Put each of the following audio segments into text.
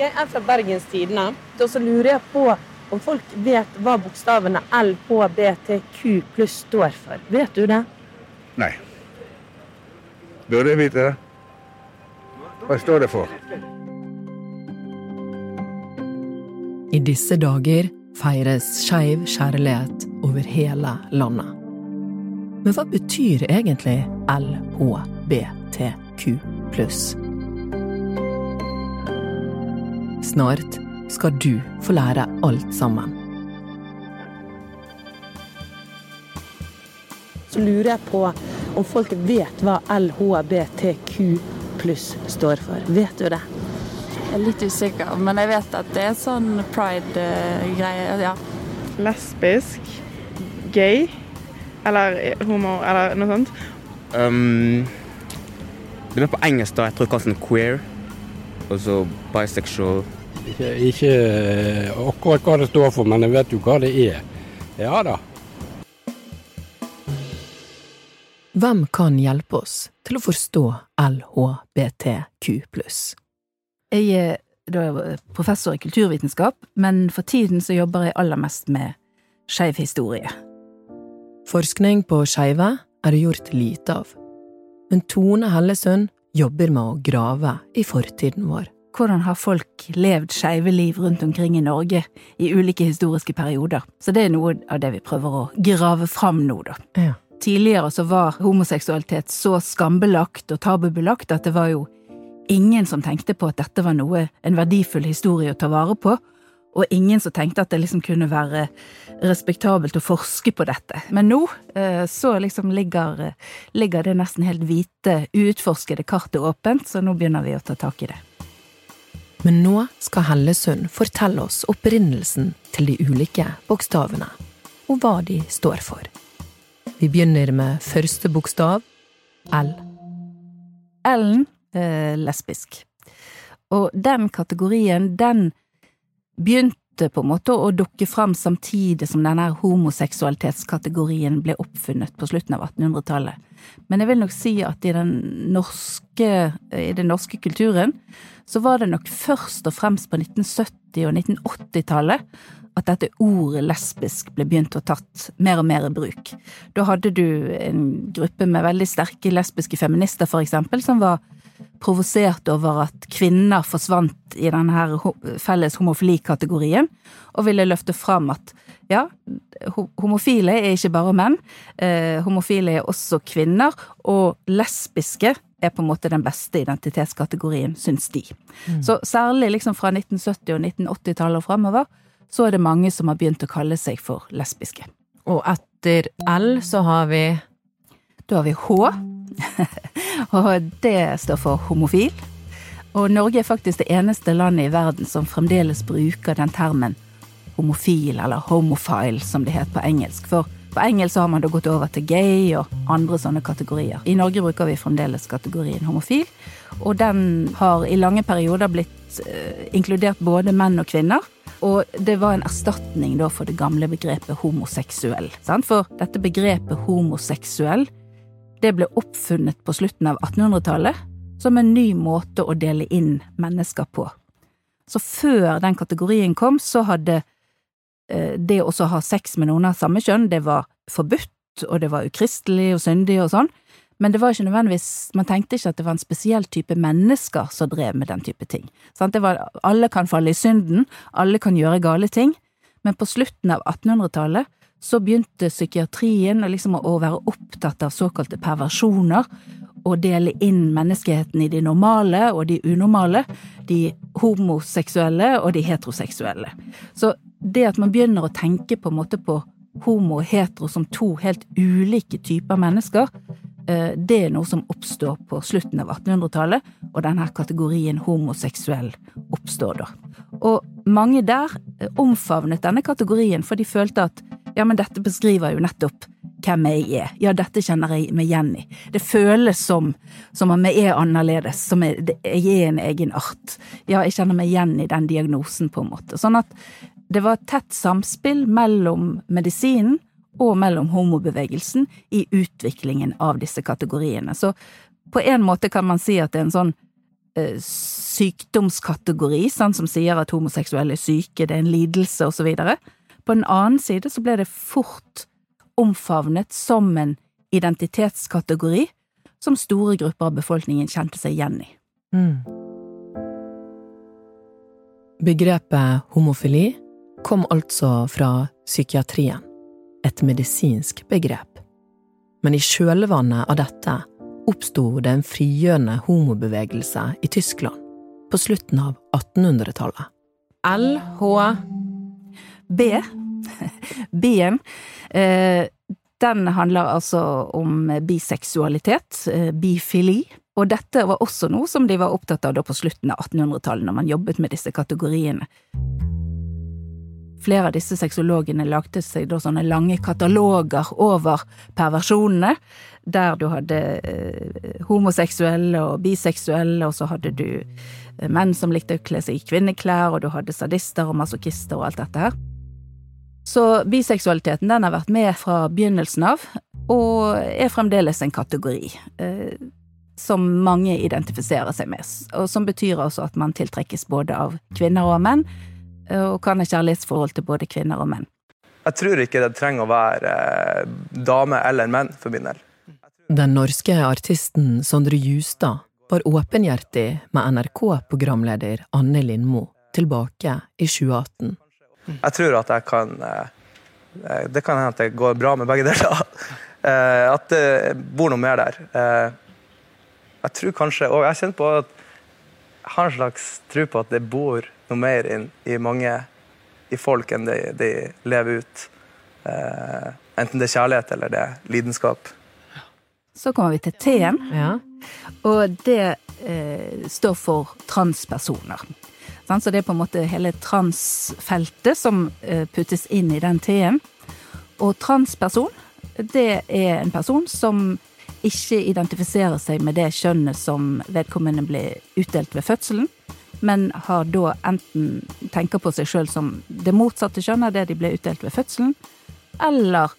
Jeg er fra Bergens Tidende, og så lurer jeg på om folk vet hva bokstavene LHBTQ pluss står for. Vet du det? Nei. Burde jeg vite det? Hva står det for? I disse dager feires skeiv kjærlighet over hele landet. Men hva betyr egentlig LHBTQ pluss? Snart skal du få lære alt sammen. Så lurer jeg på om folk vet hva LHBTQ pluss står for. Vet du det? Jeg er litt usikker, men jeg vet at det er sånn pride-greie. ja. lesbisk, gay eller homo eller noe sånt. Um, det er på engelsk, da. Jeg tror kanskje sånn queer. Og så bisexual. Ikke, ikke eh, akkurat hva det står for, men jeg vet jo hva det er. Ja da. Hvem kan hjelpe oss til å forstå LHBTQ Jeg er da professor i kulturvitenskap, men for tiden så jobber jeg aller mest med skeiv historie. Forskning på skeive er det gjort lite av, men Tone Hellesund jobber med å grave i fortiden vår. Hvordan har folk levd skeive liv rundt omkring i Norge i ulike historiske perioder? Så det er noe av det vi prøver å grave fram nå, da. Ja. Tidligere så var homoseksualitet så skambelagt og tabubelagt at det var jo ingen som tenkte på at dette var noe, en verdifull historie å ta vare på, og ingen som tenkte at det liksom kunne være respektabelt å forske på dette. Men nå eh, så liksom ligger, eh, ligger det nesten helt hvite, uutforskede kartet åpent, så nå begynner vi å ta tak i det. Men nå skal Hellesund fortelle oss opprinnelsen til de ulike bokstavene, og hva de står for. Vi begynner med første bokstav, L. L-en eh, lesbisk. Og den kategorien, den begynte på en måte å dukke fram samtidig som denne homoseksualitetskategorien ble oppfunnet på slutten av 1800-tallet. Men jeg vil nok si at i den norske, i den norske kulturen så var det nok først og fremst på 1970- og 1980-tallet at dette ordet lesbisk ble begynt å tatt mer og mer i bruk. Da hadde du en gruppe med veldig sterke lesbiske feminister, for eksempel, som var provosert over at kvinner forsvant i denne felles homofilikategorien, og ville løfte fram at ja, homofile er ikke bare menn, eh, homofile er også kvinner, og lesbiske er på en måte den beste identitetskategorien, syns de. Mm. Så særlig liksom fra 1970- og 1980-tallet og framover, så er det mange som har begynt å kalle seg for lesbiske. Og etter L så har vi Da har vi H. og det står for homofil. Og Norge er faktisk det eneste landet i verden som fremdeles bruker den termen homofil, eller homofile, som det heter på engelsk. For på engelsk har man da gått over til gay og andre sånne kategorier. I Norge bruker vi fremdeles kategorien homofil, og den har i lange perioder blitt eh, inkludert både menn og kvinner. Og det var en erstatning da for det gamle begrepet homoseksuell. Sant? For dette begrepet homoseksuell det ble oppfunnet på slutten av 1800-tallet som en ny måte å dele inn mennesker på. Så før den kategorien kom, så hadde eh, det å ha sex med noen av samme kjønn, det var forbudt, og det var ukristelig og syndig og sånn, men det var ikke nødvendigvis, man tenkte ikke at det var en spesiell type mennesker som drev med den type ting. Var, alle kan falle i synden, alle kan gjøre gale ting, men på slutten av 1800-tallet så begynte psykiatrien liksom å være opptatt av såkalte perversjoner, og dele inn menneskeheten i de normale og de unormale, de homoseksuelle og de heteroseksuelle. Så det at man begynner å tenke på en måte på homo og hetero som to helt ulike typer mennesker, eh, det er noe som oppstår på slutten av 1800-tallet, og denne kategorien homoseksuell oppstår da. Og mange der eh, omfavnet denne kategorien, for de følte at ja, men dette beskriver jo nettopp hvem jeg er. Ja, dette kjenner jeg meg igjen i. Det føles som, som om jeg er annerledes, som jeg, jeg er en egen art. Ja, jeg kjenner meg igjen i den diagnosen, på en måte. Sånn at det var et tett samspill mellom medisinen og mellom homobevegelsen i utviklingen av disse kategoriene. Så på en måte kan man si at det er en sånn eh, sykdomskategori, sånn som sier at homoseksuelle er syke, det er en lidelse, og så videre. På den annen side så ble det fort omfavnet som en identitetskategori som store grupper av befolkningen kjente seg igjen i. Mm. Begrepet homofili kom altså fra psykiatrien, et medisinsk begrep. Men i kjølvannet av dette oppsto det en frigjørende homobevegelse i Tyskland på slutten av 1800-tallet. LH B, B-en, eh, den handler altså om biseksualitet, eh, bifili, og dette var også noe som de var opptatt av på slutten av 1800-tallet, når man jobbet med disse kategoriene. Flere av disse sexologene lagde seg da sånne lange kataloger over perversjonene, der du hadde eh, homoseksuelle og biseksuelle, og så hadde du menn som likte å kle seg i kvinneklær, og du hadde sadister og masochister og alt dette her. Så biseksualiteten den har vært med fra begynnelsen av, og er fremdeles en kategori. Eh, som mange identifiserer seg med, og som betyr altså at man tiltrekkes både av kvinner og menn, og kan ha kjærlighetsforhold til både kvinner og menn. Jeg tror ikke det trenger å være eh, dame eller menn for min del. Den norske artisten Sondre Justad var åpenhjertig med NRK-programleder Anne Lindmo tilbake i 2018. Jeg tror at jeg kan eh, Det kan hende at det går bra med begge deler. Eh, at det bor noe mer der. Jeg tror kanskje, og jeg kjenner på at jeg har en slags tro på at det bor noe mer inn i mange i folk enn de, de lever ut. Eh, enten det er kjærlighet eller det er lidenskap. Så kommer vi til T-en, Ja. og det eh, står for transpersoner. Så det er på en måte hele transfeltet som eh, puttes inn i den T-en. Og transperson, det er en person som ikke identifiserer seg med det kjønnet som vedkommende ble utdelt ved fødselen, men har da enten tenker på seg sjøl som det motsatte kjønnet, det de ble utdelt ved fødselen, eller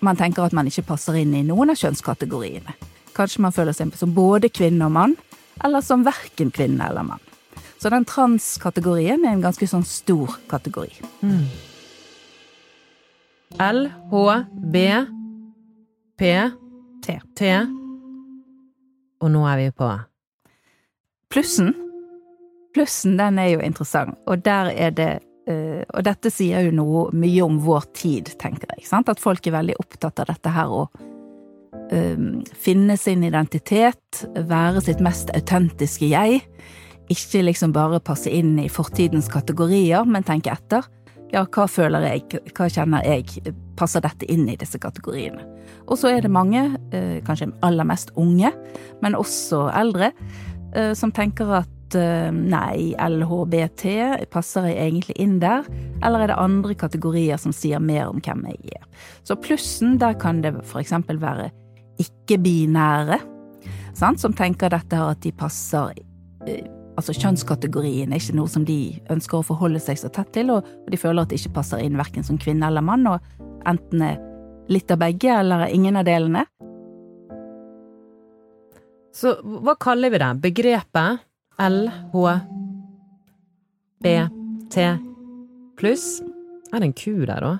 man tenker at man ikke passer inn i noen av kjønnskategoriene. Kanskje man føler seg som både kvinne og mann, eller som verken kvinne eller mann. Så den transkategorien er en ganske sånn stor kategori. L, H, B, P, T. T. Og nå er vi på Plussen, plussen den er jo interessant, og der er det eh, Og dette sier jo noe mye om vår tid, tenker jeg. Sant? At folk er veldig opptatt av dette her å eh, finne sin identitet, være sitt mest autentiske jeg. Ikke liksom bare passe inn i fortidens kategorier, men tenke etter. Ja, hva føler jeg, hva kjenner jeg, passer dette inn i disse kategoriene? Og så er det mange, eh, kanskje aller mest unge, men også eldre, eh, som tenker at eh, nei, LHBT, passer jeg egentlig inn der? Eller er det andre kategorier som sier mer om hvem jeg er? Så plussen, der kan det eksempel være ikke-binære, som tenker dette her at de passer Altså kjønnskategorien er ikke noe som de ønsker å forholde seg så tett til, og de føler at de ikke passer inn verken som kvinne eller mann, og enten er litt av begge eller ingen av delene. Så hva kaller vi det? Begrepet L, H, B, T pluss? Er det en Q der da?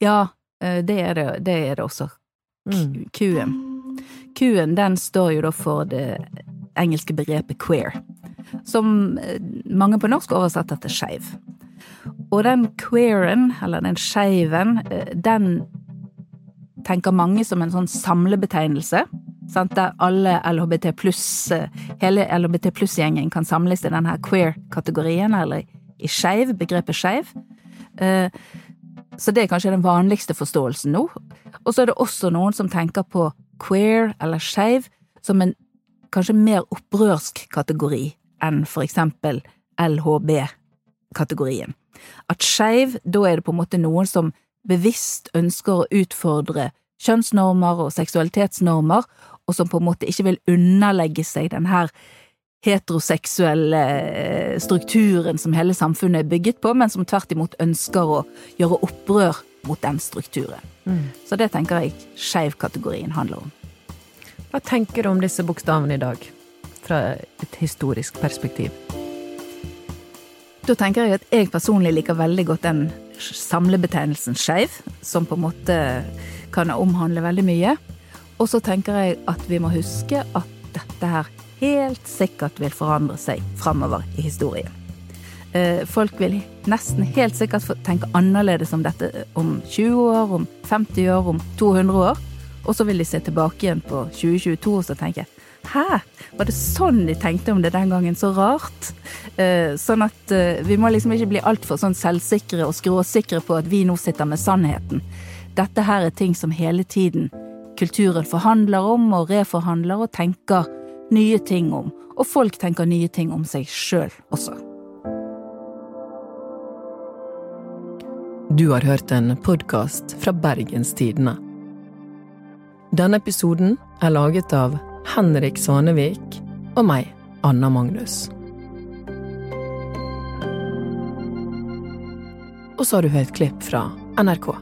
Ja, eh, det er det, det, er det også. Kuen. Q-en. Q-en den står jo da for det engelske begrepet queer, som eh, mange på norsk oversetter til skeiv. Og den queeren, eller den skeiven, eh, den tenker mange som en sånn samlebetegnelse, sant? der alle LHBT pluss, eh, hele LHBT pluss-gjengen kan samles i denne queer-kategorien, eller i skeiv, begrepet skeiv. Så det er kanskje den vanligste forståelsen nå. Og så er det også noen som tenker på queer eller skeiv som en kanskje mer opprørsk kategori enn for eksempel LHB-kategorien. At skeiv, da er det på en måte noen som bevisst ønsker å utfordre kjønnsnormer og seksualitetsnormer, og som på en måte ikke vil underlegge seg den her heteroseksuelle eh, strukturen som hele samfunnet er bygget på, men som tvert imot ønsker å gjøre opprør mot den strukturen. Så det tenker jeg skeiv-kategorien handler om. Hva tenker du om disse bokstavene i dag? Fra et historisk perspektiv. Da tenker jeg at jeg personlig liker veldig godt den samlebetegnelsen skeiv, som på en måte kan omhandle veldig mye. Og så tenker jeg at vi må huske at dette her helt sikkert vil forandre seg framover i historien. Eh, folk vil nesten helt sikkert tenke annerledes om dette om 20 år, om 50 år, om 200 år. Og så vil de se tilbake igjen på 2022 og så tenke Hæ? Var det sånn de tenkte om det den gangen? Så rart. Eh, sånn at eh, vi må liksom ikke bli altfor sånn selvsikre og skråsikre på at vi nå sitter med sannheten. Dette her er ting som hele tiden kulturen forhandler om og reforhandler og tenker nye ting om. Og folk tenker nye ting om seg sjøl også. Du har hørt en podkast fra Bergens Tidende. Denne episoden er laget av Henrik Svanevik og meg, Anna Magnus. Og så har du hørt klipp fra NRK.